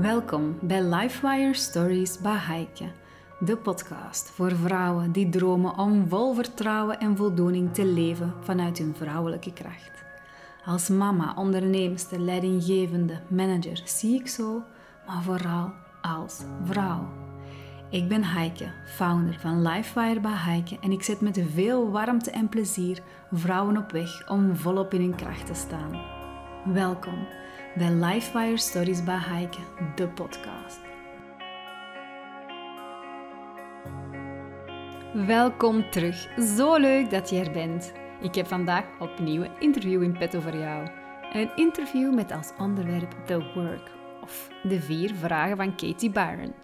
Welkom bij Lifewire Stories bij Heike, de podcast voor vrouwen die dromen om vol vertrouwen en voldoening te leven vanuit hun vrouwelijke kracht. Als mama, onderneemster, leidinggevende, manager zie ik zo, maar vooral als vrouw. Ik ben Heike, founder van Lifewire bij Heike en ik zet met veel warmte en plezier vrouwen op weg om volop in hun kracht te staan. Welkom bij Lifewire Stories bij Heike, de podcast. Welkom terug. Zo leuk dat je er bent. Ik heb vandaag opnieuw een interview in petto voor jou. Een interview met als onderwerp The Work, of de vier vragen van Katie Byron.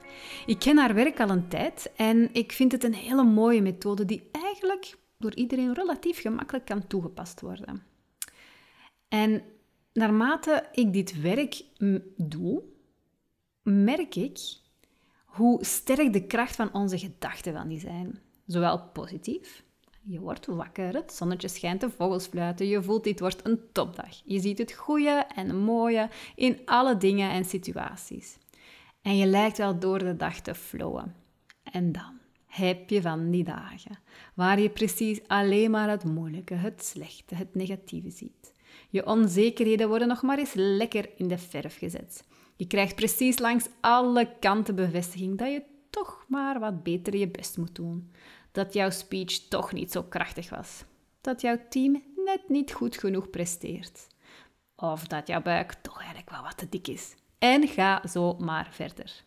Ik ken haar werk al een tijd en ik vind het een hele mooie methode die eigenlijk door iedereen relatief gemakkelijk kan toegepast worden. En naarmate ik dit werk doe, merk ik hoe sterk de kracht van onze gedachten van die zijn. Zowel positief, je wordt wakker, het zonnetje schijnt, de vogels fluiten, je voelt dit wordt een topdag. Je ziet het goede en mooie in alle dingen en situaties. En je lijkt wel door de dag te flowen. En dan heb je van die dagen waar je precies alleen maar het moeilijke, het slechte, het negatieve ziet. Je onzekerheden worden nog maar eens lekker in de verf gezet. Je krijgt precies langs alle kanten bevestiging dat je toch maar wat beter je best moet doen. Dat jouw speech toch niet zo krachtig was. Dat jouw team net niet goed genoeg presteert. Of dat jouw buik toch eigenlijk wel wat te dik is. En ga zo maar verder.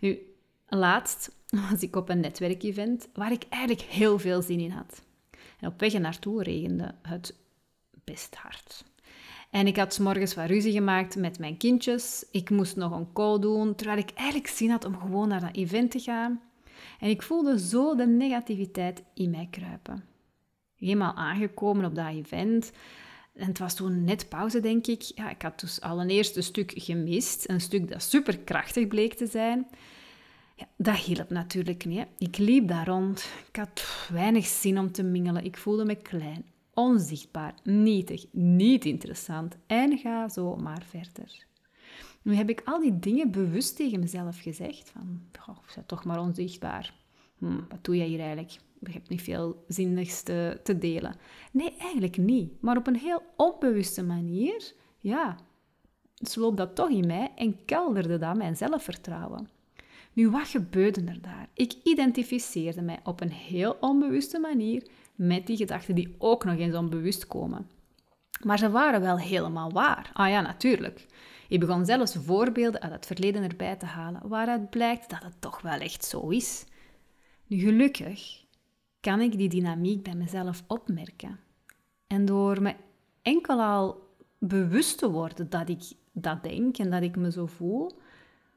Nu, laatst was ik op een netwerkevent waar ik eigenlijk heel veel zin in had. En op weg naartoe regende het best hard. En ik had s morgens wat ruzie gemaakt met mijn kindjes. Ik moest nog een call doen, terwijl ik eigenlijk zin had om gewoon naar dat event te gaan. En ik voelde zo de negativiteit in mij kruipen. Eenmaal aangekomen op dat event, en het was toen net pauze, denk ik. Ja, ik had dus al een stuk gemist. Een stuk dat superkrachtig bleek te zijn. Ja, dat hielp natuurlijk niet. Ik liep daar rond. Ik had weinig zin om te mingelen. Ik voelde me klein onzichtbaar, nietig, niet interessant en ga zo maar verder. Nu heb ik al die dingen bewust tegen mezelf gezegd. Van, zijn toch maar onzichtbaar. Hm, wat doe jij hier eigenlijk? Je hebt niet veel zinnigs te, delen. Nee, eigenlijk niet. Maar op een heel onbewuste manier, ja, sloop dat toch in mij en kelderde dat mijn zelfvertrouwen. Nu, wat gebeurde er daar? Ik identificeerde mij op een heel onbewuste manier met die gedachten die ook nog eens onbewust komen. Maar ze waren wel helemaal waar. Ah ja, natuurlijk. Ik begon zelfs voorbeelden uit het verleden erbij te halen, waaruit blijkt dat het toch wel echt zo is. Nu, gelukkig kan ik die dynamiek bij mezelf opmerken. En door me enkel al bewust te worden dat ik dat denk en dat ik me zo voel,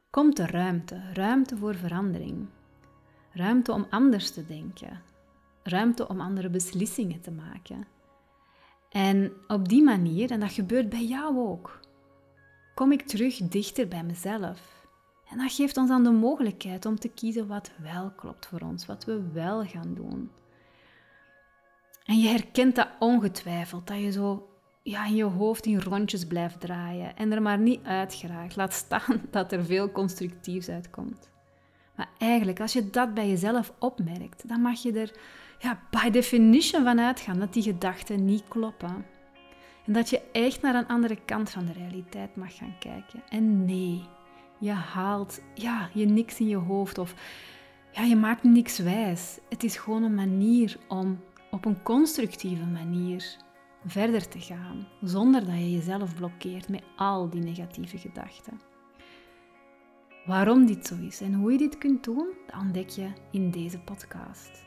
komt er ruimte, ruimte voor verandering. Ruimte om anders te denken, ruimte om andere beslissingen te maken. En op die manier, en dat gebeurt bij jou ook, kom ik terug dichter bij mezelf. En dat geeft ons dan de mogelijkheid om te kiezen wat wel klopt voor ons, wat we wel gaan doen. En je herkent dat ongetwijfeld, dat je zo ja, in je hoofd in rondjes blijft draaien en er maar niet uit geraakt. Laat staan dat er veel constructiefs uitkomt. Maar eigenlijk, als je dat bij jezelf opmerkt, dan mag je er ja, by definition van uitgaan dat die gedachten niet kloppen. En dat je echt naar een andere kant van de realiteit mag gaan kijken. En nee, je haalt ja, je niks in je hoofd of ja, je maakt niks wijs. Het is gewoon een manier om op een constructieve manier verder te gaan, zonder dat je jezelf blokkeert met al die negatieve gedachten. Waarom dit zo is en hoe je dit kunt doen, dat ontdek je in deze podcast.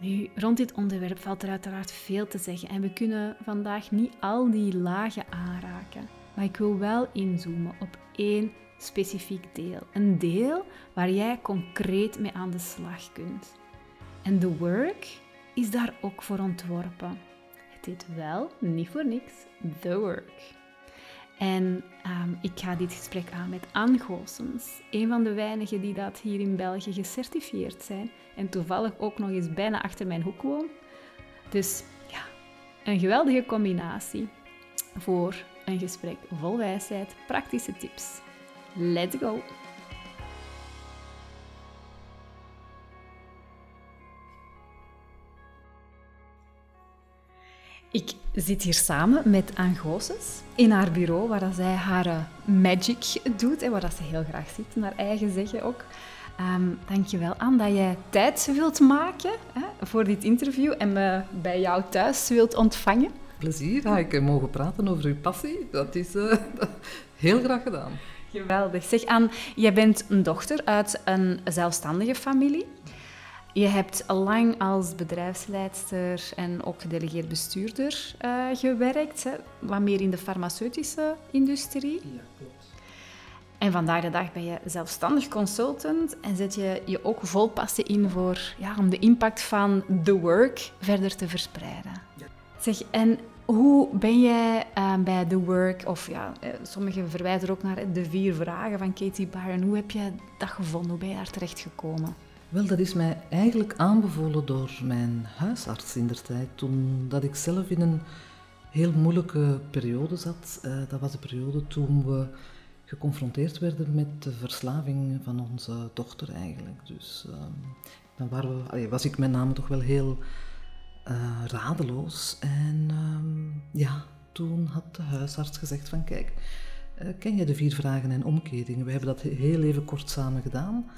Nu, rond dit onderwerp valt er uiteraard veel te zeggen en we kunnen vandaag niet al die lagen aanraken. Maar ik wil wel inzoomen op één specifiek deel. Een deel waar jij concreet mee aan de slag kunt. En de work is daar ook voor ontworpen. Het heet wel, niet voor niks, The Work. En ehm, ik ga dit gesprek aan met Anne Goossens, een van de weinigen die dat hier in België gecertificeerd zijn en toevallig ook nog eens bijna achter mijn hoek woont. Dus ja, een geweldige combinatie voor een gesprek vol wijsheid, praktische tips Let's go! Ik zit hier samen met Anne Goossens in haar bureau, waar dat zij haar eh, magic doet en waar dat ze heel graag zit, naar eigen zeggen ook. Um, dankjewel Anne dat jij tijd wilt maken hè, voor dit interview en me bij jou thuis wilt ontvangen. Plezier, ga ik mogen praten over uw passie. Dat is uh, heel graag gedaan. Geweldig. Zeg Anne, jij bent een dochter uit een zelfstandige familie. Je hebt lang als bedrijfsleidster en ook gedelegeerd bestuurder uh, gewerkt, hè? wat meer in de farmaceutische industrie. Ja, klopt. En vandaag de dag ben je zelfstandig consultant en zet je je ook vol passie in voor, ja, om de impact van the work verder te verspreiden. Ja. Zeg, en hoe ben jij uh, bij The Work, of ja, eh, sommigen verwijzen er ook naar de vier vragen van Katie Byron. Hoe heb je dat gevonden? Hoe ben je daar terecht gekomen? Wel, dat is mij eigenlijk aanbevolen door mijn huisarts in der tijd. Toen dat ik zelf in een heel moeilijke periode zat. Uh, dat was de periode toen we geconfronteerd werden met de verslaving van onze dochter eigenlijk. Dus uh, dan waren we, was ik met name toch wel heel uh, radeloos. En um, ja, toen had de huisarts gezegd van kijk, ken je de vier vragen en omkeringen? We hebben dat heel even kort samen gedaan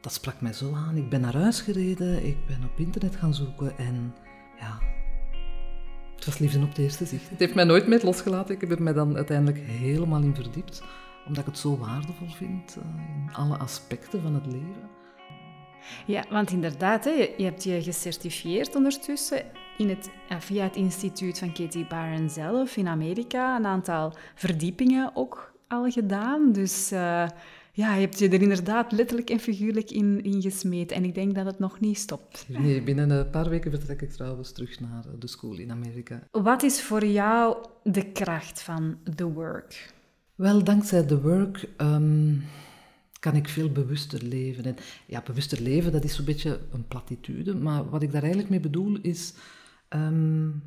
dat sprak mij zo aan. Ik ben naar huis gereden, ik ben op internet gaan zoeken en ja, het was liefde op het eerste zicht. Het heeft mij nooit meer losgelaten. Ik heb er mij dan uiteindelijk helemaal in verdiept, omdat ik het zo waardevol vind uh, in alle aspecten van het leven. Ja, want inderdaad, hè, je hebt je gecertificeerd ondertussen in het, via het instituut van Katie Barron zelf in Amerika. Een aantal verdiepingen ook al gedaan. Dus uh, ja, je hebt je er inderdaad letterlijk en figuurlijk in, in gesmeed. En ik denk dat het nog niet stopt. Nee, binnen een paar weken vertrek ik trouwens terug naar de school in Amerika. Wat is voor jou de kracht van The Work? Wel, dankzij The Work um, kan ik veel bewuster leven. En ja, bewuster leven, dat is zo'n beetje een platitude. Maar wat ik daar eigenlijk mee bedoel is... Um,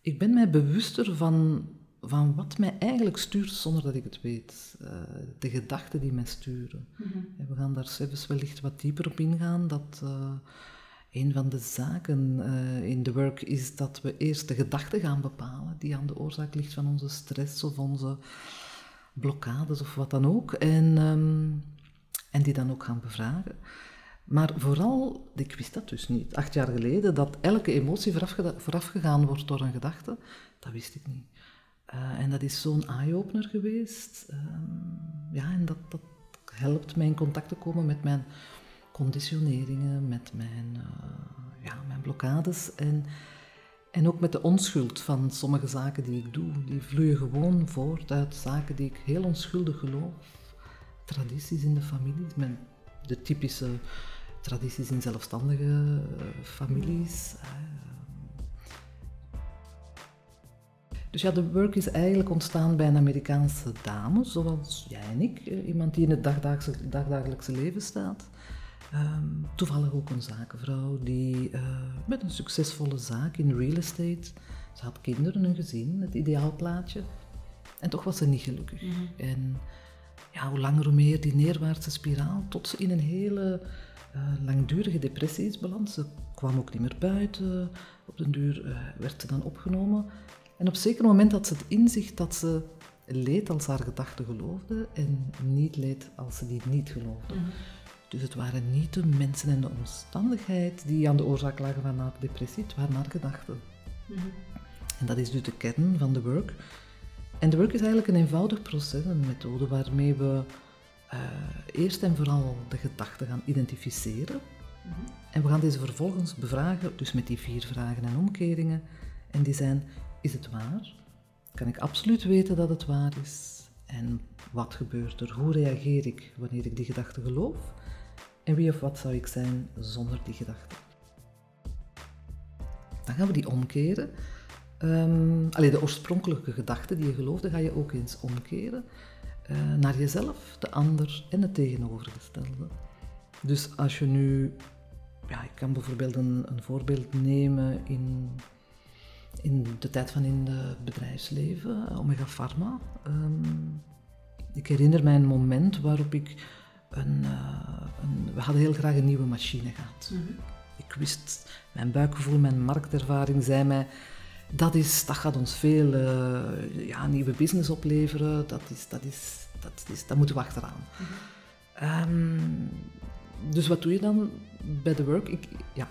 ik ben mij bewuster van van wat mij eigenlijk stuurt zonder dat ik het weet. Uh, de gedachten die mij sturen. Mm -hmm. We gaan daar zelfs wellicht wat dieper op ingaan. Dat uh, een van de zaken uh, in de work is dat we eerst de gedachten gaan bepalen, die aan de oorzaak ligt van onze stress of onze blokkades of wat dan ook. En, um, en die dan ook gaan bevragen. Maar vooral, ik wist dat dus niet, acht jaar geleden, dat elke emotie voorafgegaan wordt door een gedachte, dat wist ik niet. Uh, en dat is zo'n eye-opener geweest. Um, ja, en dat, dat helpt mij in contact te komen met mijn conditioneringen, met mijn, uh, ja, mijn blokkades en, en ook met de onschuld van sommige zaken die ik doe. Die vloeien gewoon voort uit zaken die ik heel onschuldig geloof. Tradities in de familie, de typische tradities in zelfstandige uh, Dus ja, de work is eigenlijk ontstaan bij een Amerikaanse dame, zoals jij en ik. Eh, iemand die in het dagdagelijkse, dagdagelijkse leven staat. Um, toevallig ook een zakenvrouw die uh, met een succesvolle zaak in real estate. Ze had kinderen, een gezin, het ideaalplaatje. En toch was ze niet gelukkig. Mm -hmm. En ja, hoe langer hoe meer die neerwaartse spiraal, tot ze in een hele uh, langdurige depressie is beland. Ze kwam ook niet meer buiten. Op den duur uh, werd ze dan opgenomen en op zeker moment had ze het inzicht dat ze leed als haar gedachten geloofde en niet leed als ze die niet geloofde. Mm -hmm. Dus het waren niet de mensen en de omstandigheid die aan de oorzaak lagen van haar depressie, het waren haar gedachten. Mm -hmm. En dat is dus de kern van de work. En de work is eigenlijk een eenvoudig proces, een methode waarmee we uh, eerst en vooral de gedachten gaan identificeren. Mm -hmm. En we gaan deze vervolgens bevragen, dus met die vier vragen en omkeringen. En die zijn, is het waar? Kan ik absoluut weten dat het waar is? En wat gebeurt er? Hoe reageer ik wanneer ik die gedachte geloof? En wie of wat zou ik zijn zonder die gedachte? Dan gaan we die omkeren. Um, allee, de oorspronkelijke gedachte die je geloofde, ga je ook eens omkeren uh, naar jezelf, de ander en het tegenovergestelde. Dus als je nu, ja, ik kan bijvoorbeeld een, een voorbeeld nemen in in de tijd van in het bedrijfsleven, Omega Pharma. Um, ik herinner mij een moment waarop ik een, uh, een, we hadden heel graag een nieuwe machine gehad. Mm -hmm. Ik wist, mijn buikgevoel, mijn marktervaring zei mij, dat, is, dat gaat ons veel uh, ja, nieuwe business opleveren, dat, is, dat, is, dat, is, dat moeten we achteraan. Mm -hmm. um, dus wat doe je dan bij de work? Ik, ja,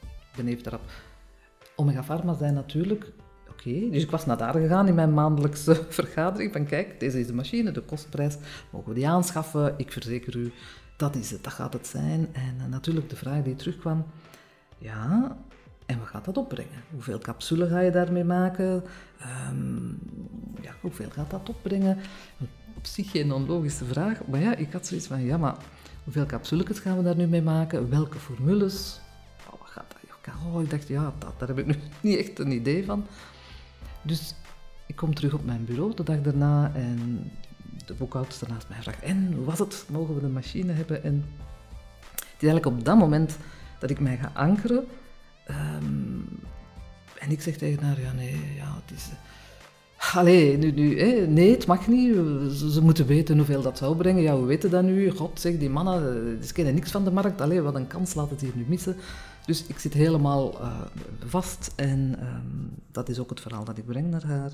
ik ben even daarop. Omega Pharma zijn natuurlijk Oké, dus ik was naar daar gegaan in mijn maandelijkse vergadering. Van kijk, deze is de machine, de kostprijs, mogen we die aanschaffen? Ik verzeker u, dat is het, dat gaat het zijn. En uh, natuurlijk de vraag die terugkwam, ja, en wat gaat dat opbrengen? Hoeveel capsulen ga je daarmee maken? Um, ja, hoeveel gaat dat opbrengen? Op zich geen onlogische vraag, maar ja, ik had zoiets van, ja, maar hoeveel capsules gaan we daar nu mee maken? Welke formules? Dat? Oh, ik dacht, ja, dat, daar heb ik nu niet echt een idee van. Dus ik kom terug op mijn bureau de dag daarna en de boekhoudster naast mij vraagt: En hoe was het? Mogen we de machine hebben? En het is eigenlijk op dat moment dat ik mij ga ankeren. Um, en ik zeg tegen haar: Ja, nee, ja, het is. Uh, allee, nu, nu, nee, het mag niet. Ze, moeten weten hoeveel dat zou brengen. Ja, we weten dat nu. God, zeg, die mannen, ze kennen niks van de markt. Allee, wat een kans, laat het hier nu missen. Dus ik zit helemaal uh, vast en um, dat is ook het verhaal dat ik breng naar haar.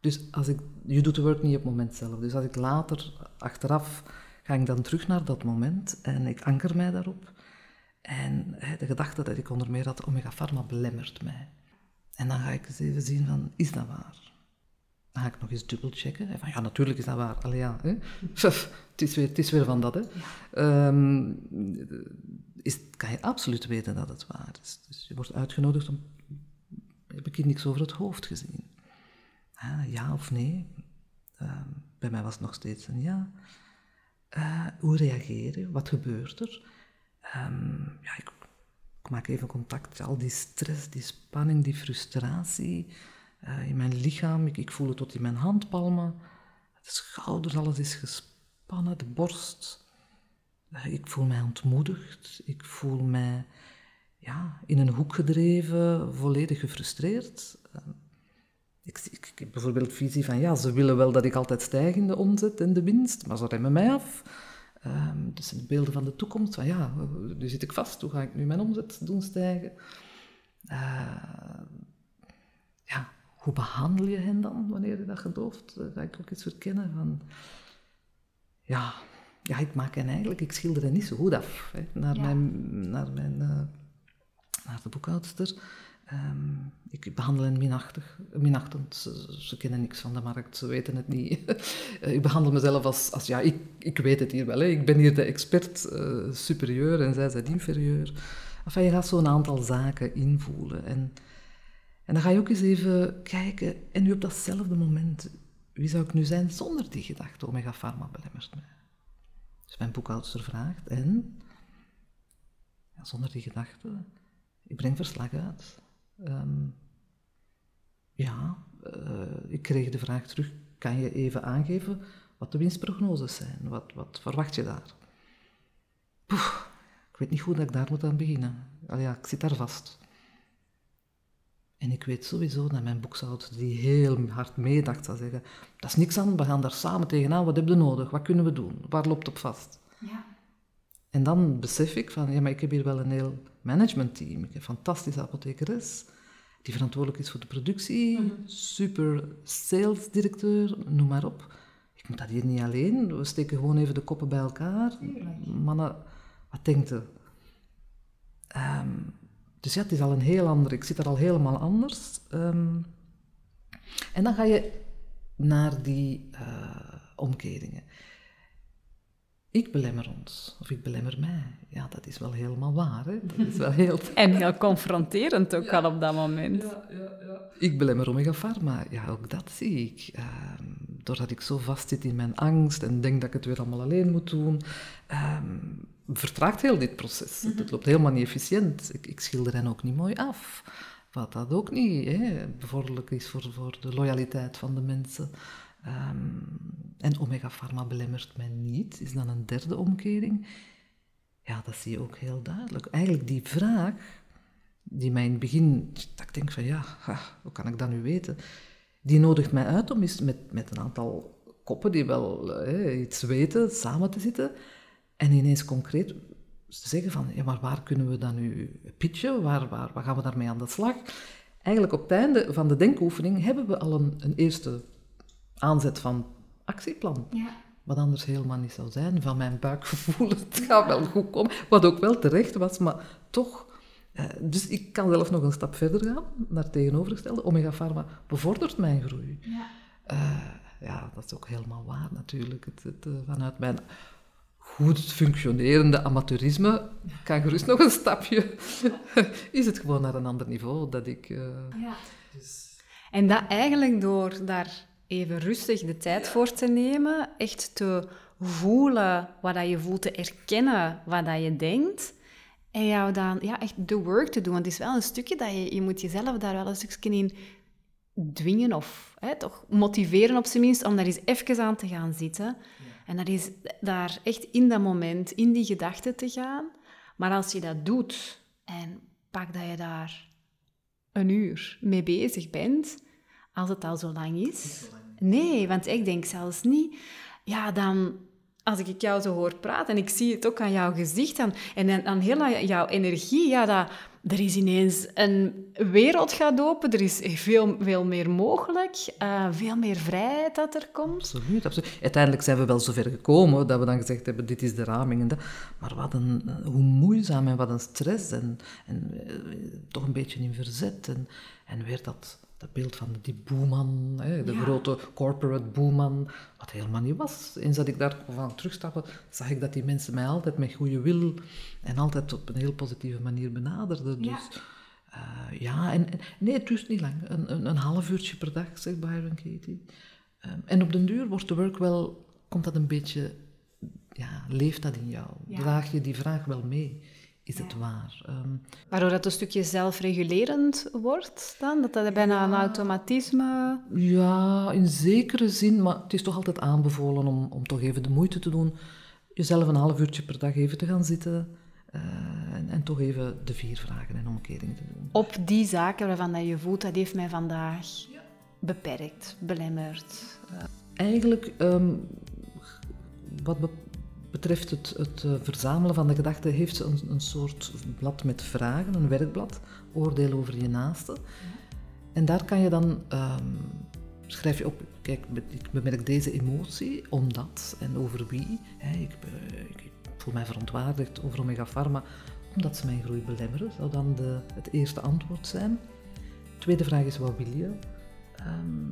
Dus als ik, je doet de work niet op het moment zelf. Dus als ik later, achteraf, ga ik dan terug naar dat moment en ik anker mij daarop. En de gedachte dat ik onder meer had, Omega Pharma belemmert mij. En dan ga ik eens even zien van, is dat waar? Dan ga ik nog eens dubbelchecken. Van, ja, natuurlijk is dat waar. Allee, ja, hè? het, is weer, het is weer van dat. Hè? Ja. Um, is, kan je absoluut weten dat het waar is. Dus je wordt uitgenodigd om... Heb ik hier niks over het hoofd gezien? Ah, ja of nee? Uh, bij mij was het nog steeds een ja. Uh, hoe reageren? Wat gebeurt er? Um, ja, ik, ik, maak even contact. Al die stress, die spanning, die frustratie uh, in mijn lichaam. Ik, ik, voel het tot in mijn handpalmen. De schouders, alles is gespannen. De borst. Ik voel mij ontmoedigd, ik voel mij ja, in een hoek gedreven, volledig gefrustreerd. Ehm, ik, ik, heb bijvoorbeeld visie van, ja, ze willen wel dat ik altijd stijg in de omzet en de winst, maar ze remmen mij af. Um, dus zijn beelden van de toekomst, van ja, nu zit ik vast, hoe ga ik nu mijn omzet doen stijgen? Hoe behandel je hen dan wanneer je dat gelooft? Uh, ga ik ook iets verkennen van, ja, ja, ik maak hen eigenlijk, ik schilder hen niet zo goed af. Hè, naar, ja. mijn, naar, mijn, uh, naar de boekhoudster. Um, ik behandel hen minachtig, minachtend. Ze, ze, kennen niks van de markt, ze weten het niet. ik behandel mezelf als, als ja, ik, ik weet het hier wel. Hè. Ik ben hier de expert uh, superieur en zij zijn inferieur. Enfin, je gaat zo'n aantal zaken invoelen. En, en dan ga je ook eens even kijken, en nu op datzelfde moment, wie zou ik nu zijn zonder die gedachte? Omega Pharma belemmert mij. Dus mijn boekhoudster vraagt en, ja, zonder die gedachte, ik breng verslag uit. Um, ja, uh, ik kreeg de vraag terug, kan je even aangeven wat de winstprognoses zijn? Wat, wat verwacht je daar? Ik weet niet hoe dat ik daar moet aan beginnen. Al ja, ik zit daar vast. En ik weet sowieso dat mijn boekhoudster, die heel hard meedacht, zou zeggen: Dat is niks aan, we gaan daar samen tegenaan. Wat heb je nodig? Wat kunnen we doen? Waar loopt op vast? Ja. En dan besef ik van: Ja, maar ik heb hier wel een heel managementteam. Ik heb een fantastische apothekeres die verantwoordelijk is voor de productie, mm -hmm. super salesdirecteur, noem maar op. Ik moet dat hier niet alleen. We steken gewoon even de koppen bij elkaar. Mannen, wat denkt u? Um, dus ja, het is al een heel ander. Ik zit er al helemaal anders. Um, en dan ga je naar die uh, omkeringen. Ik belemmer ons, of ik belemmer mij. Ja, dat is wel helemaal waar. Hè? Dat is wel heel... en heel confronterend ook ja. al op dat moment. Ja, ja, ja. Ik belemmer Omega Pharma. Ja, ook dat zie ik. Uh, doordat ik zo vast zit in mijn angst en denk dat ik het weer allemaal alleen moet doen, um, vertraagt heel dit proces. Mm -hmm. Het loopt helemaal niet efficiënt. Ik, ik, schilder hen ook niet mooi af. Wat dat ook niet hè, bevorderlijk is voor, voor de loyaliteit van de mensen. Um, en Omega Pharma belemmert mij niet, is dan een derde omkering. Ja, dat zie je ook heel duidelijk. Eigenlijk die vraag, die mij in het begin, dat ik denk van ja, hoe kan ik dat nu weten? Die nodigt mij uit om eens met, met een aantal koppen die wel eh, iets weten, samen te zitten en ineens concreet te zeggen van, ja, maar waar kunnen we dan nu pitchen? Waar, waar, waar gaan we daarmee aan de slag? Eigenlijk op het einde van de denkoefening hebben we al een, een eerste aanzet van actieplan. Ja. Wat anders helemaal niet zou zijn, van mijn buikgevoel. Het gaat wel goed komen. Wat ook wel terecht was, maar toch. Eh, dus ik kan zelf nog een stap verder gaan, naar tegenovergestelde. Omega Pharma bevordert mijn groei. Ja. Uh, ja, dat is ook helemaal waar natuurlijk. Het, het, uh, vanuit mijn goed functionerende amateurisme kan gerust nog een stapje. is het gewoon naar een ander niveau dat ik. Uh, ja. dus... En dat eigenlijk door daar even rustig de tijd voor te nemen, echt te voelen wat dat je voelt, te erkennen wat dat je denkt. En jou dan ja, echt de work te doen. Want het is wel een stukje dat je, je moet jezelf daar wel een stukje in dwingen of hè, toch motiveren op zijn minst om daar eens even aan te gaan zitten. En dat is daar echt in dat moment, in die gedachten te gaan. Maar als je dat doet en pak dat je daar een uur mee bezig bent, als het al zo lang is. Nee, want ik denk zelfs niet, ja, dan als ik jou zo hoor praten en ik zie het ook aan jouw gezicht dan, en aan heel jouw energie, ja, dat, er is ineens een wereld gaat open, er is veel, veel meer mogelijk, uh, veel meer vrijheid dat er komt. Absoluut, absoluut. Uiteindelijk zijn we wel zover gekomen dat we dan gezegd hebben, dit is de raming. En. Maar wat een, hoe en wat een stress en, en uh, toch een beetje in verzet. En, en weer dat dat beeld van die boeman, hè, de grote corporate boeman, wat helemaal niet was. Eens dat ik daar van terugstapte, zag ik dat die mensen mij altijd met goede wil en altijd op een heel positieve manier benaderden. Dus ja, uh, ja en, nee, het duurt niet lang. Een, een, een, half uurtje per dag, zegt Byron Katie. Um, en op den duur wordt de work wel, komt dat een beetje, ja, leeft dat in jou? Draag je die vraag wel mee? Is het waar. Um, Waardoor dat een stukje zelfregulerend wordt dan? Dat dat bijna een automatisme... Ja, in zekere zin, maar het is toch altijd aanbevolen om, om toch even de moeite te doen. Jezelf een half uurtje per dag even te gaan zitten uh, en, en, toch even de vier vragen en omkeringen te doen. Op die zaken waarvan dat je voelt, dat heeft mij vandaag beperkt, belemmerd. Uh. Eigenlijk, um, wat betreft het, het eh, verzamelen van de gedachten, heeft ze een, een, soort blad met vragen, een werkblad, oordeel over je naaste. En daar kan je dan, um, schrijf je op, kijk, ik bemerk deze emotie, omdat en over wie. Hè, ik, ik, voel mij verontwaardigd over Omega Pharma, omdat ze mijn groei belemmeren, zou dan de, het eerste antwoord zijn. Tweede vraag is, wat wil je? Um,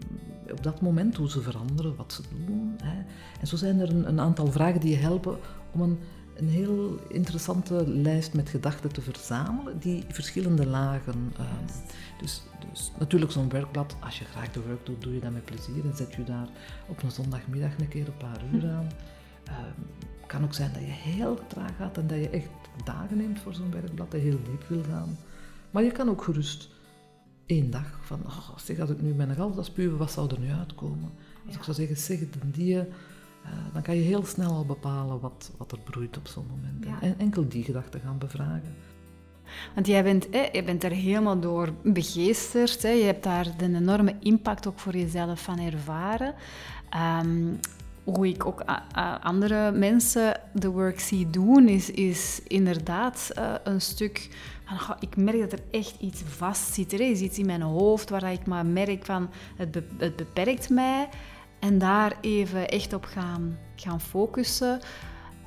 op dat moment hoe ze veranderen, wat ze doen. Hè. En zo zijn er een, een, aantal vragen die je helpen om een, een heel interessante lijst met gedachten te verzamelen, die verschillende lagen. Um, dus, dus natuurlijk zo'n werkblad, als je graag de werk doet, doe je dat met plezier en zet je daar op een zondagmiddag een keer een paar uur aan. Um, kan ook zijn dat je heel traag gaat en dat je echt dagen neemt voor zo'n werkblad, dat je heel diep wil gaan. Maar je kan ook gerust één dag van, oh, zeg, als ik nu mijn gal spuwen, wat zou er nu uitkomen? Als ik zou zeggen, zeg het die, uh, dan kan je heel snel al bepalen wat, wat er broeit op zo'n moment. En enkel die gedachten gaan bevragen. Want jij bent, hè, jij bent er helemaal door begeesterd. Hè. Je hebt daar een enorme impact ook voor jezelf van ervaren. Um, hoe ik ook andere mensen de work zie doen, is, is inderdaad uh, een stuk ik merk dat er echt iets vast zit. Er is iets in mijn hoofd waar ik maar merk van, het, het beperkt mij. En daar even echt op gaan, gaan focussen.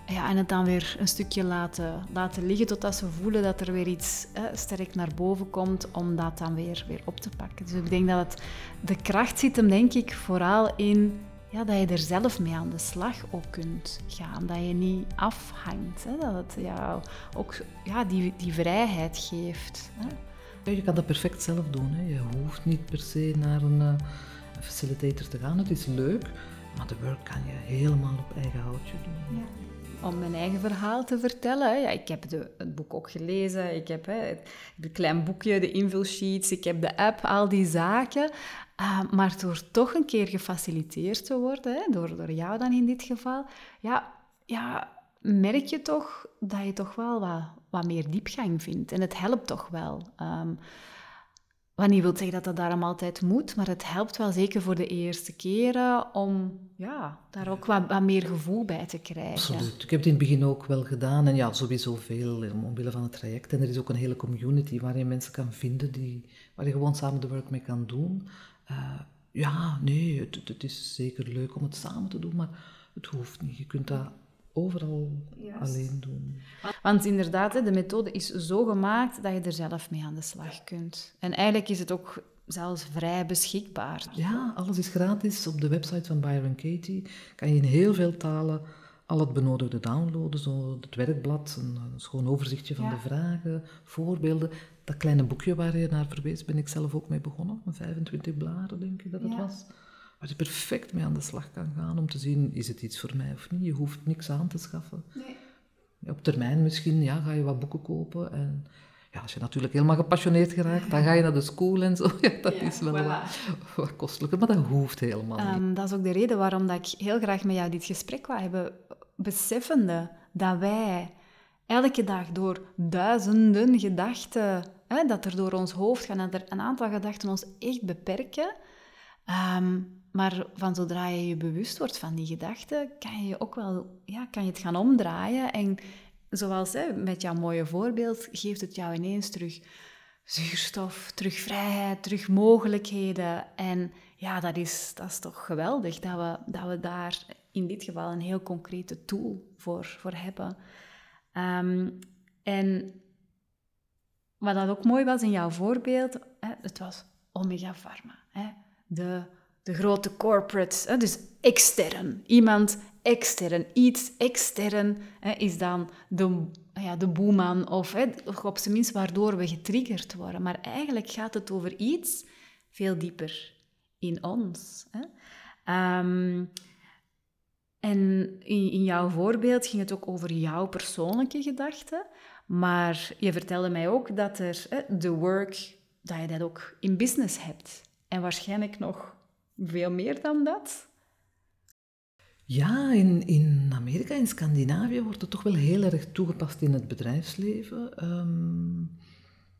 Ja, en het dan weer een stukje laten, laten liggen totdat ze voelen dat er weer iets sterk naar boven komt om dat dan weer, weer op te pakken. Dus ik denk dat het, de kracht zit hem denk ik vooral in ja, dat je er zelf mee aan de slag ook kunt gaan. Dat je niet afhangt. Hè? Dat het jou ook ja, die, die vrijheid geeft. Hè? Ja, je kan dat perfect zelf doen. Hè? Je hoeft niet per se naar een, uh, facilitator te gaan. Het is leuk, maar de work kan je helemaal op eigen houtje doen. Ja. Om mijn eigen verhaal te vertellen. Ja, ik heb de, het boek ook gelezen. Ik heb hè, het klein boekje, de invulsheets. Ik heb de app, al die zaken. Uh, maar door toch een keer gefaciliteerd te worden, hè, door, door jou dan in dit geval, ja, ja, merk je toch dat je toch wel wat, wat meer diepgang vindt. En het helpt toch wel. Um, wat niet wil zeggen dat dat daarom altijd moet, maar het helpt wel zeker voor de eerste keren om ja, daar ook wat, meer gevoel bij te krijgen. Absoluut. Ik heb het in het begin ook wel gedaan en ja, sowieso veel omwille van het traject. En er is ook een hele community waar je mensen kan vinden die, waar je gewoon samen de work mee kan doen. Uh, ja, nee, het, het, is zeker leuk om het samen te doen, maar het hoeft niet. Je kunt dat overal alleen doen. Want inderdaad, de methode is zo gemaakt dat je er zelf mee aan de slag kunt. En eigenlijk is het ook zelfs vrij beschikbaar. Ja, alles is gratis. Op de website van Byron Katie kan je in heel veel talen al het benodigde downloaden. Zo het werkblad, een, schoon overzichtje van de vragen, voorbeelden. Dat kleine boekje waar je naar verwees, ben ik zelf ook mee begonnen. Een 25 bladen, denk ik dat het was waar je perfect mee aan de slag kan gaan om te zien, is het iets voor mij of niet. Je hoeft niks aan te schaffen. Nee. Op termijn misschien ja, ga je wat boeken kopen en ja, als je natuurlijk helemaal gepassioneerd geraakt, dan ga je naar de school en zo. Ja, dat is wel wat, kostelijker, maar dat hoeft helemaal niet. Um, dat is ook de reden waarom dat ik heel graag met jou dit gesprek wou hebben. Beseffende dat wij elke dag door duizenden gedachten, hè, dat er door ons hoofd gaan, dat er een aantal gedachten ons echt beperken. Um, maar van zodra je je bewust wordt van die gedachten, kan je ook wel ja, kan je het gaan omdraaien. En zoals hè, met jouw mooie voorbeeld, geeft het jou ineens terug zuurstof, terug vrijheid, terug mogelijkheden. En ja, dat is, dat is toch geweldig dat we, dat we daar in dit geval een heel concrete tool voor, voor hebben. Um, en wat dat ook mooi was in jouw voorbeeld, hè, het was Omega Pharma. Hè, de de grote corporates, hè, dus extern. Iemand extern, iets extern hè, is dan de, ja, de boeman of, hè, op zijn minst waardoor we getriggerd worden. Maar eigenlijk gaat het over iets veel dieper in ons. Hè. Ehm, en in, in, jouw voorbeeld ging het ook over jouw persoonlijke gedachten. Maar je vertelde mij ook dat er de work, dat je dat ook in business hebt. En waarschijnlijk nog veel meer dan dat? Ja, in, in Amerika, in Scandinavië, wordt het toch wel heel erg toegepast in het bedrijfsleven. Ehm,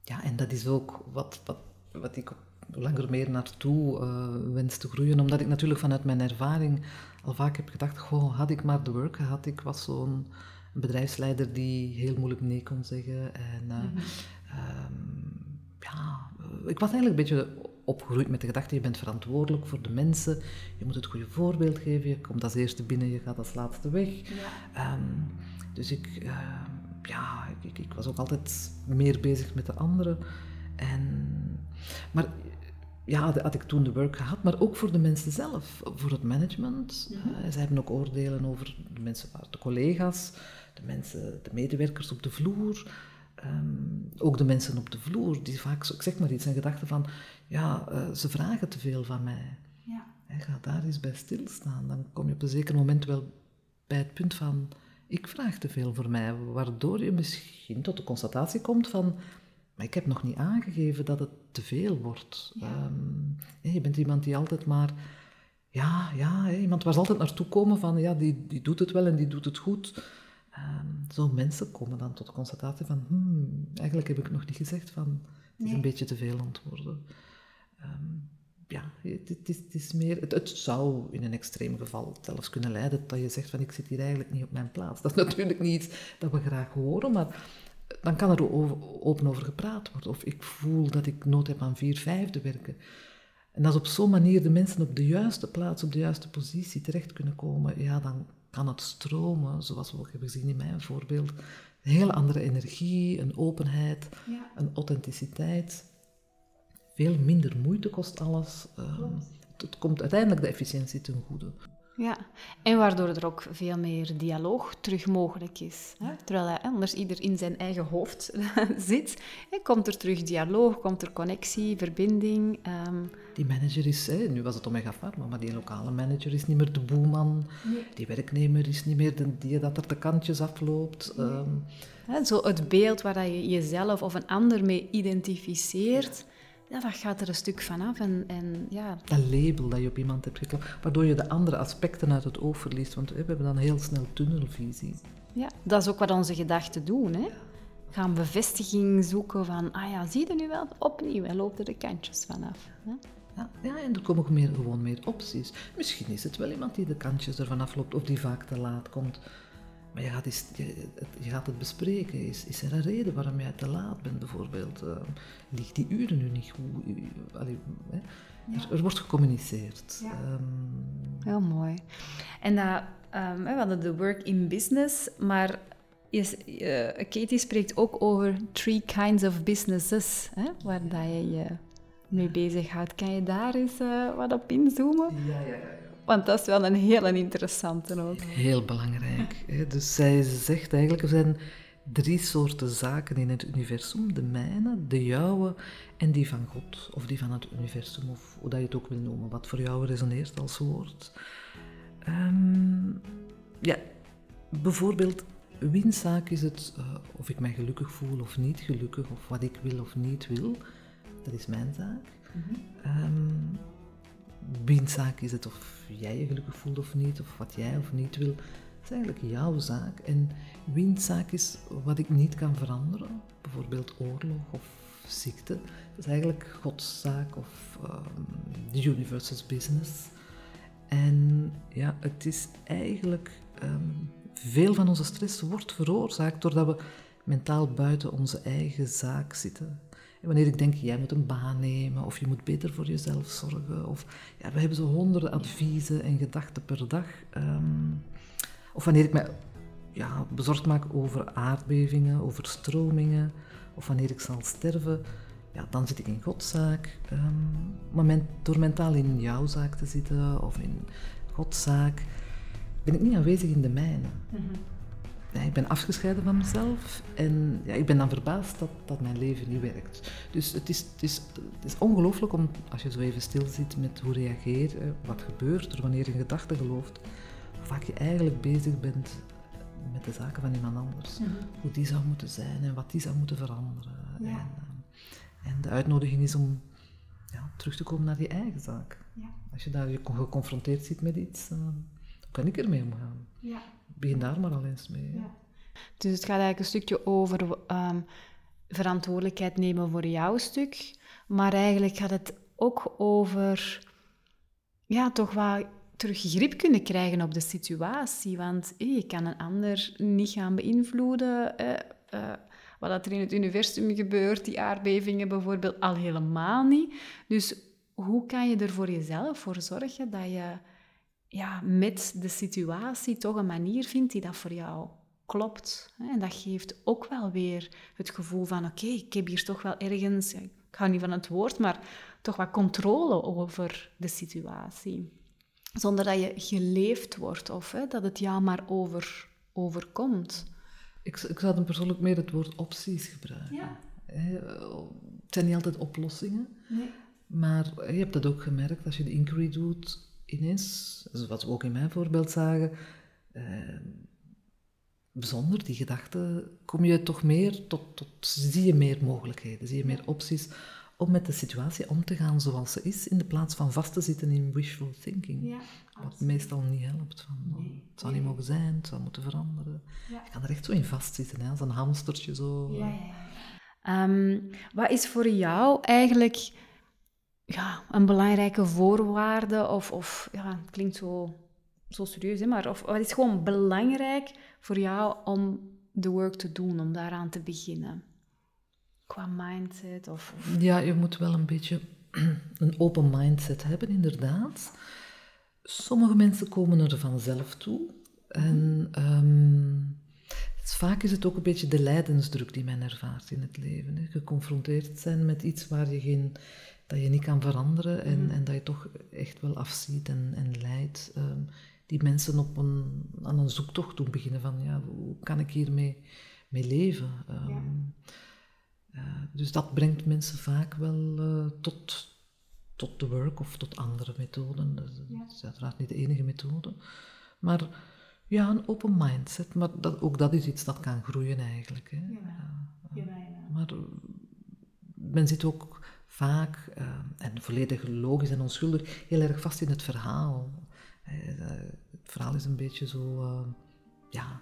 ja, en dat is ook wat, wat, wat ik langer meer naartoe uh, wens te groeien. Omdat ik natuurlijk vanuit mijn ervaring al vaak heb gedacht, goh, had ik maar de work gehad. Ik was zo'n bedrijfsleider die heel moeilijk nee kon zeggen. En uh, mm -hmm. ja, ik was eigenlijk een beetje opgegroeid met de gedachte, je bent verantwoordelijk voor de mensen, je moet het goede voorbeeld geven, je komt als eerste binnen, je gaat als laatste weg. Ja. Ehm, dus ik, uh, ja, ik, ik, was ook altijd meer bezig met de anderen. En, maar ja, had ik toen de work gehad, maar ook voor de mensen zelf, voor het management. Uh, zij hebben ook oordelen over de mensen, de collega's, de mensen, de medewerkers op de vloer. Ehm, ook de mensen op de vloer, die vaak, ik zeg maar iets, een gedachte van, ja, uh, ze vragen te veel van mij. Ja. ga daar eens bij stilstaan. Dan kom je op een zeker moment wel bij het punt van, ik vraag te veel voor mij, waardoor je misschien tot de constatatie komt van, maar ik heb nog niet aangegeven dat het te veel wordt. Ja. Ehm, je bent iemand die altijd maar, ja, ja, iemand waar ze altijd naartoe komen van, ja, die, die doet het wel en die doet het goed. Um, zo mensen komen dan tot de constatatie van, hmm, eigenlijk heb ik nog niet gezegd van, het is een beetje te veel antwoorden. Um, ja, het, het, is, het is meer, het, het, zou in een extreem geval zelfs kunnen leiden dat je zegt van ik zit hier eigenlijk niet op mijn plaats. Dat is natuurlijk niet iets dat we graag horen, maar dan kan er open over gepraat worden. Of ik voel dat ik nood heb aan vier vijfde werken. En als op zo'n manier de mensen op de juiste plaats, op de juiste positie terecht kunnen komen, ja, dan kan het stromen, zoals we ook hebben gezien in mijn voorbeeld. Een hele andere energie, een openheid, een authenticiteit. Veel minder moeite kost alles. Um, het komt uiteindelijk de efficiëntie ten goede. Ja, en waardoor er ook veel meer dialoog terug mogelijk is. Hè? Terwijl hij anders ieder in zijn eigen hoofd zit, hè, komt er terug dialoog, komt er connectie, verbinding. Ehm. Die manager is, hè, nu was het Omega Pharma, maar die lokale manager is niet meer de boeman. Die werknemer is niet meer de, die dat er de kantjes afloopt. Ehm. zo het beeld waar je jezelf of een ander mee identificeert ja, dat gaat er een stuk vanaf. En, en, ja. Dat label dat je op iemand hebt gekomen, waardoor je de andere aspecten uit het oog verliest. Want we hebben dan heel snel tunnelvisie. Ja, dat is ook wat onze gedachten doen. Hè? gaan bevestiging zoeken van, ah ja, zie je nu wel opnieuw en loopt er de kantjes vanaf. Hè? Ja, ja, en er komen ook meer, gewoon meer opties. Misschien is het wel iemand die de kantjes ervan afloopt of die vaak te laat komt. Maar je gaat, eens, je, je gaat het bespreken. Is, is er een reden waarom jij te laat bent bijvoorbeeld? Uh, ligt die uren nu niet goed? Allee, hè? Er, er, wordt gecommuniceerd. Ja. Um, Heel mooi. En dat, um, we hadden de work in business, maar is, uh, Katie spreekt ook over three kinds of businesses, hè, waar dat je je mee bezighoudt. Kan je daar eens uh, wat op inzoomen? Ja, ja, ja. Want dat is wel een hele interessante ook. Heel belangrijk. Hè. Dus zij zegt eigenlijk, er zijn drie soorten zaken in het universum. De mijne, de jouwe en die van God. Of die van het universum, of hoe dat je het ook wil noemen. Wat voor jou resoneert als woord. Um, ja, bijvoorbeeld wiens zaak is het uh, of ik mij gelukkig voel of niet gelukkig, of wat ik wil of niet wil. Dat is mijn zaak. Mm -hmm. um, wiens zaak is het of jij je gelukkig voelt of niet, of wat jij of niet wil. Dat is eigenlijk jouw zaak. En wiens zaak is wat ik niet kan veranderen. Bijvoorbeeld oorlog of ziekte. Dat is eigenlijk Gods zaak of um, the universe's business. En ja, het is eigenlijk um, veel van onze stress wordt veroorzaakt doordat we mentaal buiten onze eigen zaak zitten. Wanneer ik denk, jij moet een baan nemen, of je moet beter voor jezelf zorgen, of ja, we hebben zo honderden adviezen en gedachten per dag. Um, of wanneer ik me ja, bezorgd maak over aardbevingen, over stromingen, of wanneer ik zal sterven, ja, dan zit ik in Godszaak. Um, maar men, door mentaal in jouw zaak te zitten, of in Godszaak, ben ik niet aanwezig in de mijne. Mm. Ja, ik ben afgescheiden van mezelf en ja, ik ben dan verbaasd dat, dat mijn leven niet werkt. Dus het is, het is, het is ongelooflijk om, als je zo even stil zit met hoe reageer, wat gebeurt er wanneer je in gedachten gelooft, hoe vaak je eigenlijk bezig bent met de zaken van iemand anders. Hoe die zou moeten zijn en wat die zou moeten veranderen. Ja. En, uh, en, de uitnodiging is om ja, terug te komen naar je eigen zaak. Ja. Als je daar je geconfronteerd ziet met iets, uh, kan ik ermee omgaan? Begin daar maar al eens mee. Dus het gaat eigenlijk een stukje over um, verantwoordelijkheid nemen voor jouw stuk, maar eigenlijk gaat het ook over ja, toch wat terug grip kunnen krijgen op de situatie. Want hey, je kan een ander niet gaan beïnvloeden. Eh, uh, wat er in het universum gebeurt, die aardbevingen bijvoorbeeld, al helemaal niet. Dus hoe kan je er voor jezelf voor zorgen dat je ja, met de situatie toch een manier vindt die dat voor jou klopt. En dat geeft ook wel weer het gevoel van oké, okay, ik heb hier toch wel ergens, ik hou niet van het woord, maar toch wat controle over de situatie. Zonder dat je geleefd wordt of hè, dat het jou maar over, overkomt. Ik, ik zou dan persoonlijk meer het woord opties gebruiken. Ja. Het zijn niet altijd oplossingen, nee. maar je hebt dat ook gemerkt als je de inquiry doet ineens, wat we ook in mijn voorbeeld zagen, eh, zonder die gedachte kom je toch meer tot, tot, zie je meer mogelijkheden, zie je meer opties om met de situatie om te gaan zoals ze is, in de plaats van vast te zitten in wishful thinking. Ja, wat meestal niet helpt. Van, nee. Het zou niet mogen zijn, het zou moeten veranderen. Ja. Je kan er echt zo in vastzitten, hè, als een hamstertje zo. Ja, um, wat is voor jou eigenlijk ja, een belangrijke voorwaarde, of, of ja, het klinkt zo, zo serieus, hè, maar of, wat is gewoon belangrijk voor jou om de work te doen, om daaraan te beginnen? Qua mindset of, Ja, je moet wel een beetje een open mindset hebben, inderdaad. Sommige mensen komen er vanzelf toe. En um, vaak is het ook een beetje de lijdensdruk die men ervaart in het leven. Hè. Geconfronteerd zijn met iets waar je geen dat je niet kan veranderen en, mm. en dat je toch echt wel afziet en, en leidt. Um, die mensen op een, aan een zoektocht doen beginnen van ja, hoe kan ik hiermee mee leven? Um, ja. uh, dus dat brengt mensen vaak wel uh, tot, tot de work of tot andere methoden. Dat ja. is uiteraard niet de enige methode. Maar ja, een open mindset. Maar dat, ook dat is iets dat kan groeien eigenlijk. Hè. Ja, uh, maar men zit ook vaak, uh, en volledig logisch en onschuldig, heel erg vast in het verhaal. Uh, het verhaal is een beetje zo, uh, ja,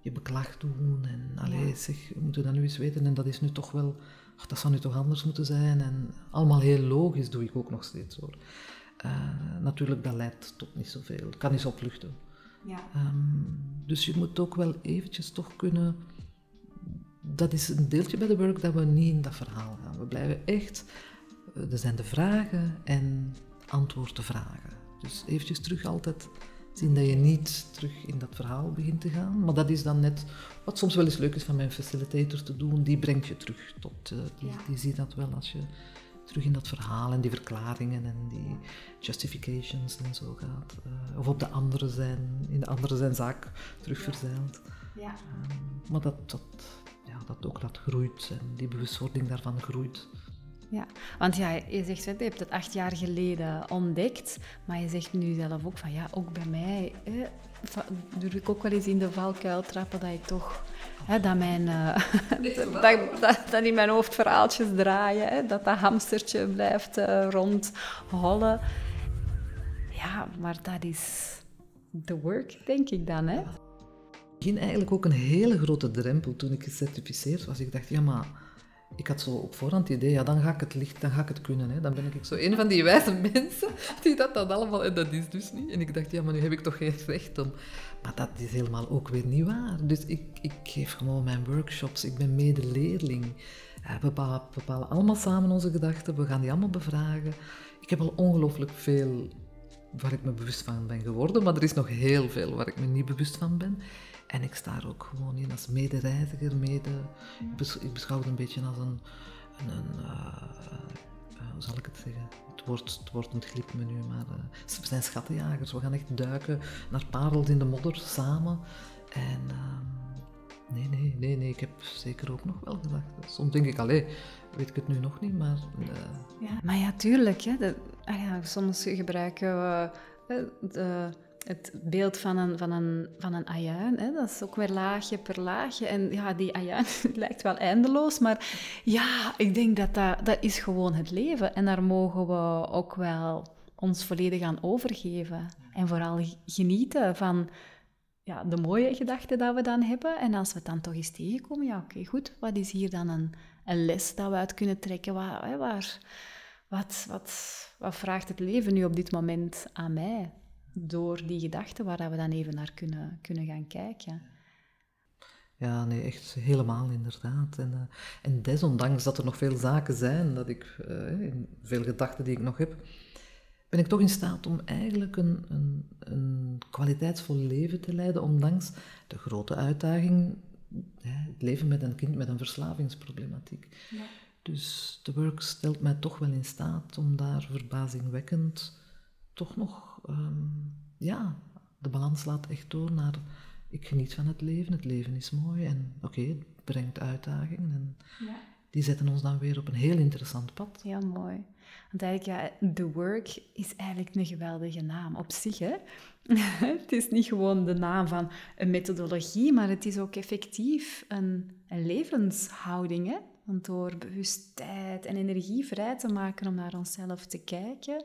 je beklag doen. En allee, zeg, we moeten dat nu eens weten. En dat is nu toch wel, ach, dat zou nu toch anders moeten zijn. En allemaal heel logisch doe ik ook nog steeds hoor. Natuurlijk, dat leidt tot niet zoveel. Het kan eens opluchten. Ja. Um, dus je moet ook wel eventjes toch kunnen... Dat is een deeltje bij de work dat we niet in dat verhaal gaan. We blijven echt... Eh, er zijn de vragen en antwoord de vragen. Dus eventjes terug altijd zien dat je niet terug in dat verhaal begint te gaan. Maar dat is dan net wat soms wel eens leuk is van mijn facilitator te doen. Die brengt je terug tot... Uh, die, die ziet dat wel als je terug in dat verhaal en die verklaringen en die justifications en zo gaat. Uh, of op de andere zijn, in de andere zijn zaak terug verzeild. Ja. Um, maar dat, dat, ja, dat ook dat groeit en die bewustwording daarvan groeit. Ja, want ja, je zegt, je hebt het acht jaar geleden ontdekt, maar je zegt nu zelf ook van ja, ook bij mij hè, durf ik ook wel eens in de valkuil trappen dat ik toch, hè, dat, mijn, uh, dat, dat, dat, in mijn hoofd verhaaltjes draaien, hè, dat dat hamstertje blijft uh, rondhollen. Ja, maar dat is the work, denk ik dan. Hè? Ik ging eigenlijk ook een hele grote drempel toen ik gecertificeerd was. Ik dacht, ja, maar ik had zo op voorhand het idee, ja, dan ga ik het licht, dan ga ik het kunnen. Hè. Dan ben ik zo een van die wijze mensen die dat dan allemaal... En dat is dus niet. En ik dacht, ja, maar nu heb ik toch geen recht om... Maar dat is helemaal ook weer niet waar. Dus ik, ik geef gewoon mijn workshops. Ik ben medeleerling. Uh, we bepalen, allemaal samen onze gedachten. We gaan die allemaal bevragen. Ik heb al ongelooflijk veel waar ik me bewust van ben geworden. Maar er is nog heel veel waar ik me niet bewust van ben. En ik sta er ook gewoon in als medereiziger, mede... Ik beschouw het een beetje als een... een, een uh, hoe zal ik het zeggen? Het woord, het woord ontglipt me nu, maar uh, we zijn schattenjagers. We gaan echt duiken naar parels in de modder samen. En uh, nee, nee, nee, nee, ik heb zeker ook nog wel gedacht. Soms denk ik, allee, weet ik het nu nog niet, maar... Ja, maar ja, tuurlijk. Hè, ah ja, soms gebruiken we de het beeld van een, van een, van een ajuin. Hè? Dat is ook weer laagje per laagje. En ja, die ajuin lijkt wel eindeloos, maar ja, ik denk dat, dat dat is gewoon het leven. En daar mogen we ook wel ons volledig aan overgeven. En vooral genieten van ja, de mooie gedachten dat we dan hebben. En als we het dan toch eens tegenkomen, ja, oké, goed. Wat is hier dan een, een les dat we uit kunnen trekken? Waar, waar, wat, wat, wat vraagt het leven nu op dit moment aan mij? Door die gedachten waar we dan even naar kunnen, kunnen gaan kijken. Ja, nee, echt helemaal inderdaad. En, uh, en desondanks dat er nog veel zaken zijn, dat ik, uh, veel gedachten die ik nog heb, ben ik toch in staat om eigenlijk een, een, een kwaliteitsvol leven te leiden, ondanks de grote uitdaging, het leven met een kind met een verslavingsproblematiek. Ja. Dus de work stelt mij toch wel in staat om daar verbazingwekkend toch nog, ehm, ja, de balans laat echt door naar, ik geniet van het leven, het leven is mooi en oké, het brengt uitdagingen en ja. die zetten ons dan weer op een heel interessant pad. Heel mooi. Want eigenlijk, ja, The Work is eigenlijk een geweldige naam op zich, hè. het is niet gewoon de naam van een methodologie, maar het is ook effectief een, een levenshouding, hè. Want door bewustheid en energie vrij te maken om naar onszelf te kijken,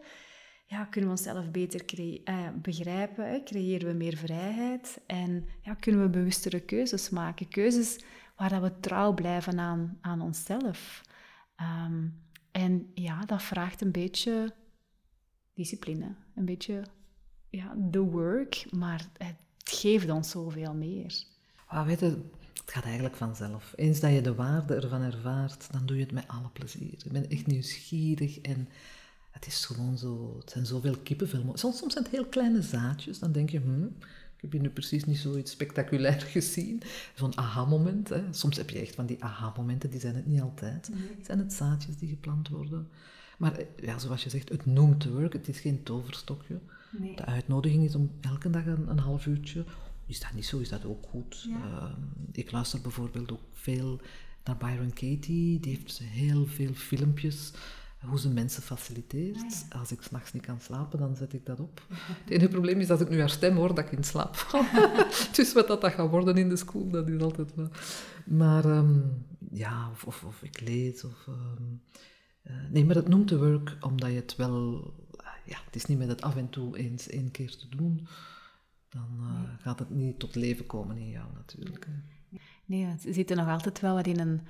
ja, kunnen we onszelf beter uh, begrijpen, hè? creëren we meer vrijheid en ja, kunnen we bewustere keuzes maken. Keuzes waar dat we trouw blijven aan, aan onszelf. Ehm, en ja, dat vraagt een beetje discipline, een beetje ja, the work, maar het geeft ons zoveel meer. Ah, weet het gaat eigenlijk vanzelf. Eens dat je de waarde ervan ervaart, dan doe je het met alle plezier. Je bent echt nieuwsgierig en het is gewoon zo, het zijn zoveel kippenvel. Soms, soms zijn het heel kleine zaadjes, dan denk je, hm, ik heb hier nu precies niet zoiets spectaculair gezien. Zo'n aha-moment. Soms heb je echt van die aha-momenten, die zijn het niet altijd. Het zijn het zaadjes die geplant worden. Maar eh, ja, zoals je zegt, het noemt work, het is geen toverstokje. Nee. De uitnodiging is om elke dag een, een, half uurtje. Is dat niet zo, is dat ook goed. Ehm, ik luister bijvoorbeeld ook veel naar Byron Katie, die heeft heel veel filmpjes hoe ze mensen faciliteert. Ah, als ik s'nachts niet kan slapen, dan zet ik dat op. Het enige probleem is dat ik nu haar stem hoor, dat ik in slaap val. dus wat dat, dat gaat worden in de school, dat is altijd wel... Maar ehm, ja, of, of, of, ik lees, of... Ehm, eh, nee, maar het noemt de work omdat je het wel... ja, het is niet met het af en toe eens één keer te doen. Dan uh, gaat het niet tot leven komen in jou natuurlijk. Nee, we zitten nog altijd wel wat in een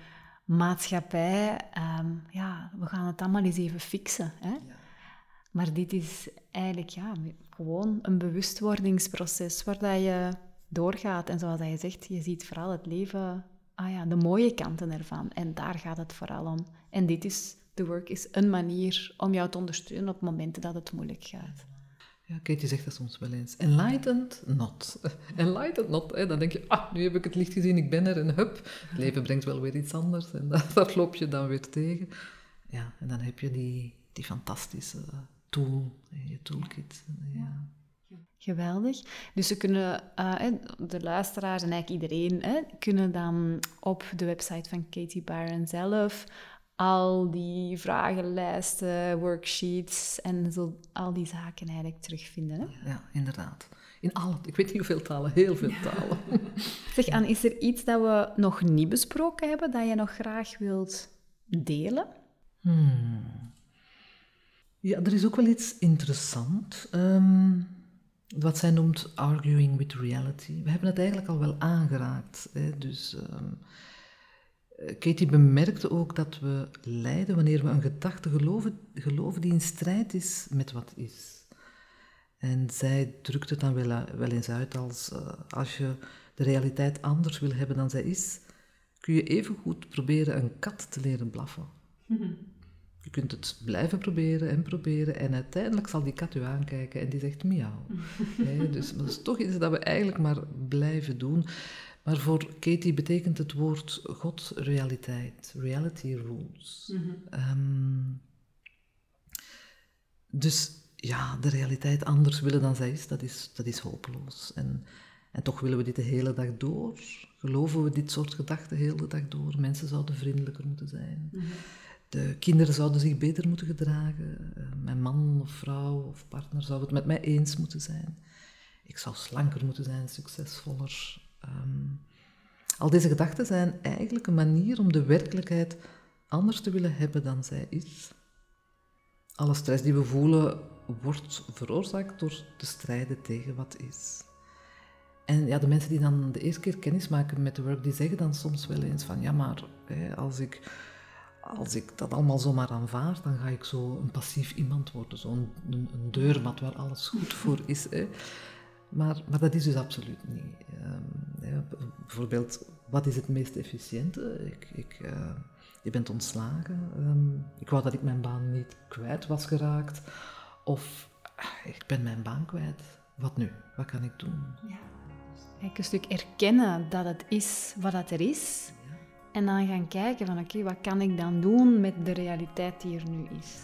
maatschappij. Ehm, ja, we gaan het allemaal eens even fixen. Hè? Ja. Maar dit is eigenlijk ja, gewoon een bewustwordingsproces waar dat je doorgaat. En zoals je zegt, je ziet vooral het leven, ah ja, de mooie kanten ervan. En daar gaat het vooral om. En dit is, The Work is een manier om jou te ondersteunen op momenten dat het moeilijk gaat. Ja, Katie zegt dat soms wel eens. Enlightened not. Enlightened not. Hè. Dan denk je, ah, nu heb ik het licht gezien, ik ben er en hup. Het leven brengt wel weer iets anders en dat, loop je dan weer tegen. Ja, en dan heb je die, die fantastische tool, je toolkit. Ja. Geweldig. Dus ze kunnen, uh, de luisteraars en eigenlijk iedereen, hè, kunnen dan op de website van Katie Byron zelf al die vragenlijsten, worksheets en zo, al die zaken eigenlijk terugvinden. Hè? Ja, inderdaad. In alle, ik weet niet hoeveel talen, heel veel talen. zeg, Anne, is er iets dat we nog niet besproken hebben, dat je nog graag wilt delen? Hmm. Ja, er is ook wel iets interessant. Um, wat zij noemt arguing with reality. We hebben het eigenlijk al wel aangeraakt. Hè? Dus um, Katie bemerkte ook dat we lijden wanneer we een gedachte geloven, geloven die in strijd is met wat is. En zij drukte het dan wel, wel eens uit als uh, als je de realiteit anders wil hebben dan zij is, kun je even goed proberen een kat te leren blaffen. Je kunt het blijven proberen en proberen en uiteindelijk zal die kat u aankijken en die zegt miauw. dus dat is toch iets dat we eigenlijk maar blijven doen. Maar voor Katie betekent het woord God realiteit, reality rules. Mhm. Ehm, dus ja, de realiteit anders willen dan zij is, dat is, dat is hopeloos. En, en toch willen we dit de hele dag door. Geloven we dit soort gedachten de hele dag door. Mensen zouden vriendelijker moeten zijn. Mhm. De kinderen zouden zich beter moeten gedragen. Eh, mijn man of vrouw of partner zou het met mij eens moeten zijn. Ik zou slanker moeten zijn, succesvoller. Ehm, al deze gedachten zijn eigenlijk een manier om de werkelijkheid anders te willen hebben dan zij is. Alle stress die we voelen wordt veroorzaakt door te strijden tegen wat is. En ja, de mensen die dan de eerste keer kennis maken met de work, die zeggen dan soms wel eens van ja, maar hè, als ik als ik dat allemaal zomaar aanvaard, dan ga ik zo een passief iemand worden. Zo'n een, een deurmat waar alles goed voor is. Hè. Maar, maar dat is dus absoluut niet. Ja, bijvoorbeeld, wat is het meest efficiënte? Ik, ik, uh, je bent ontslagen. Um, ik wou dat ik mijn baan niet kwijt was geraakt. Of uh, ik ben mijn baan kwijt. Wat nu? Wat kan ik doen? Ja. een stuk erkennen dat het is wat het er is. En dan gaan kijken van oké, wat kan ik dan doen met de realiteit die er nu is.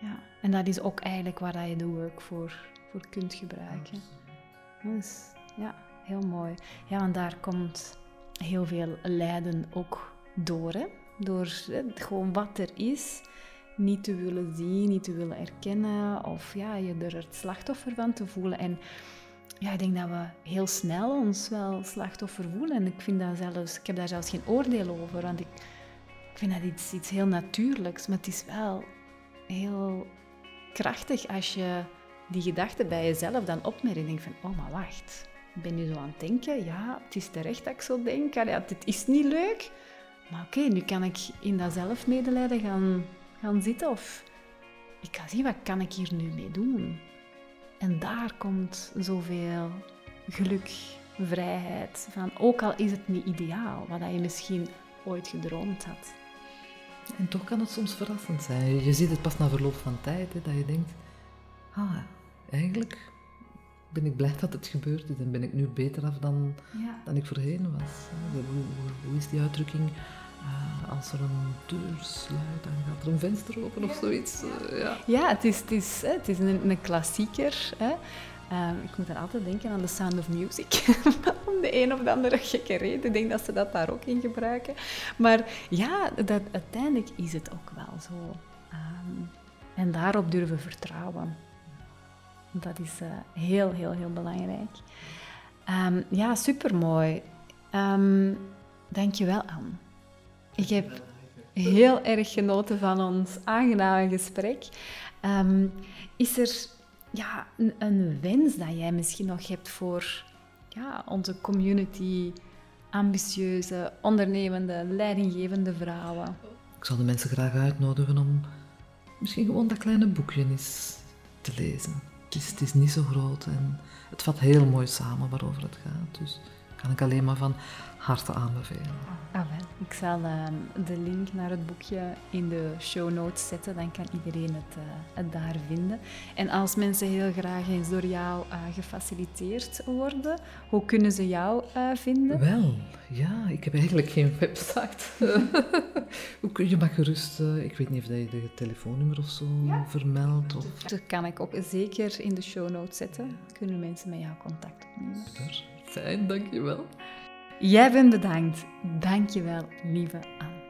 Ja, en dat is ook eigenlijk waar je de work voor, voor kunt gebruiken. Dus ja, heel mooi. Ja, want daar komt heel veel lijden ook door. Hè? Door hè, gewoon wat er is, niet te willen zien, niet te willen erkennen. Of ja, je er het slachtoffer van te voelen. En ja, ik denk dat we heel snel ons wel slachtoffer voelen. En ik, vind dat zelfs, ik heb daar zelfs geen oordeel over, want ik, ik vind dat iets, iets heel natuurlijks. Maar het is wel heel krachtig als je die gedachte bij jezelf dan opmerkt en denkt van, oh maar wacht, ik ben nu zo aan het denken, ja, het is terecht dat ik zo denk, ja, het is niet leuk, maar oké, nu kan ik in dat zelfmedelijden gaan, gaan zitten of ik ga zien, wat kan ik hier nu mee doen? En daar komt zoveel geluk, vrijheid van. Ook al is het niet ideaal, wat je misschien ooit gedroomd had. En toch kan het soms verrassend zijn. Je ziet het pas na verloop van tijd, hè, dat je denkt... Ah, eigenlijk ben ik blij dat het gebeurd is en ben ik nu beter af dan, dan ik voorheen was. Hoe, hoe is die uitdrukking? Uh, als er een deur sluit, dan gaat er een venster open of zoiets. Uh, ja. ja, het is, het is, het is een, een klassieker. Hè. Uh, ik moet dan altijd denken aan The Sound of Music. Om de een of de andere gekke reden. Ik denk dat ze dat daar ook in gebruiken. Maar ja, dat, uiteindelijk is het ook wel zo. Um, en daarop durven vertrouwen. Dat is uh, heel, heel, heel belangrijk. Um, ja, supermooi. Um, Dank je wel, Anne. Ik heb heel erg genoten van ons aangename gesprek. Um, is er ja, een, een wens dat jij misschien nog hebt voor ja, onze community, ambitieuze, ondernemende, leidinggevende vrouwen? Ik zou de mensen graag uitnodigen om misschien gewoon dat kleine boekje eens te lezen. Het is, is niet zo groot en het vat heel mooi samen waarover het gaat. Dus kan ik alleen maar van harte aanbevelen. Ah, wel. Ik zal ehm, de link naar het boekje in de show notes zetten, dan kan iedereen het, eh, het daar vinden. En als mensen heel graag eens door jou uh, gefaciliteerd worden, hoe kunnen ze jou uh, vinden? Wel, ja, ik heb eigenlijk geen website. je mag gerust, ik weet niet of je de telefoonnummer of zo ja. vermeldt. Of... Dat kan ik ook zeker in de show notes zetten. Kunnen mensen met jou contact opnemen. Fijn, dankjewel. Jij bent bedankt. Dankjewel, lieve Anne.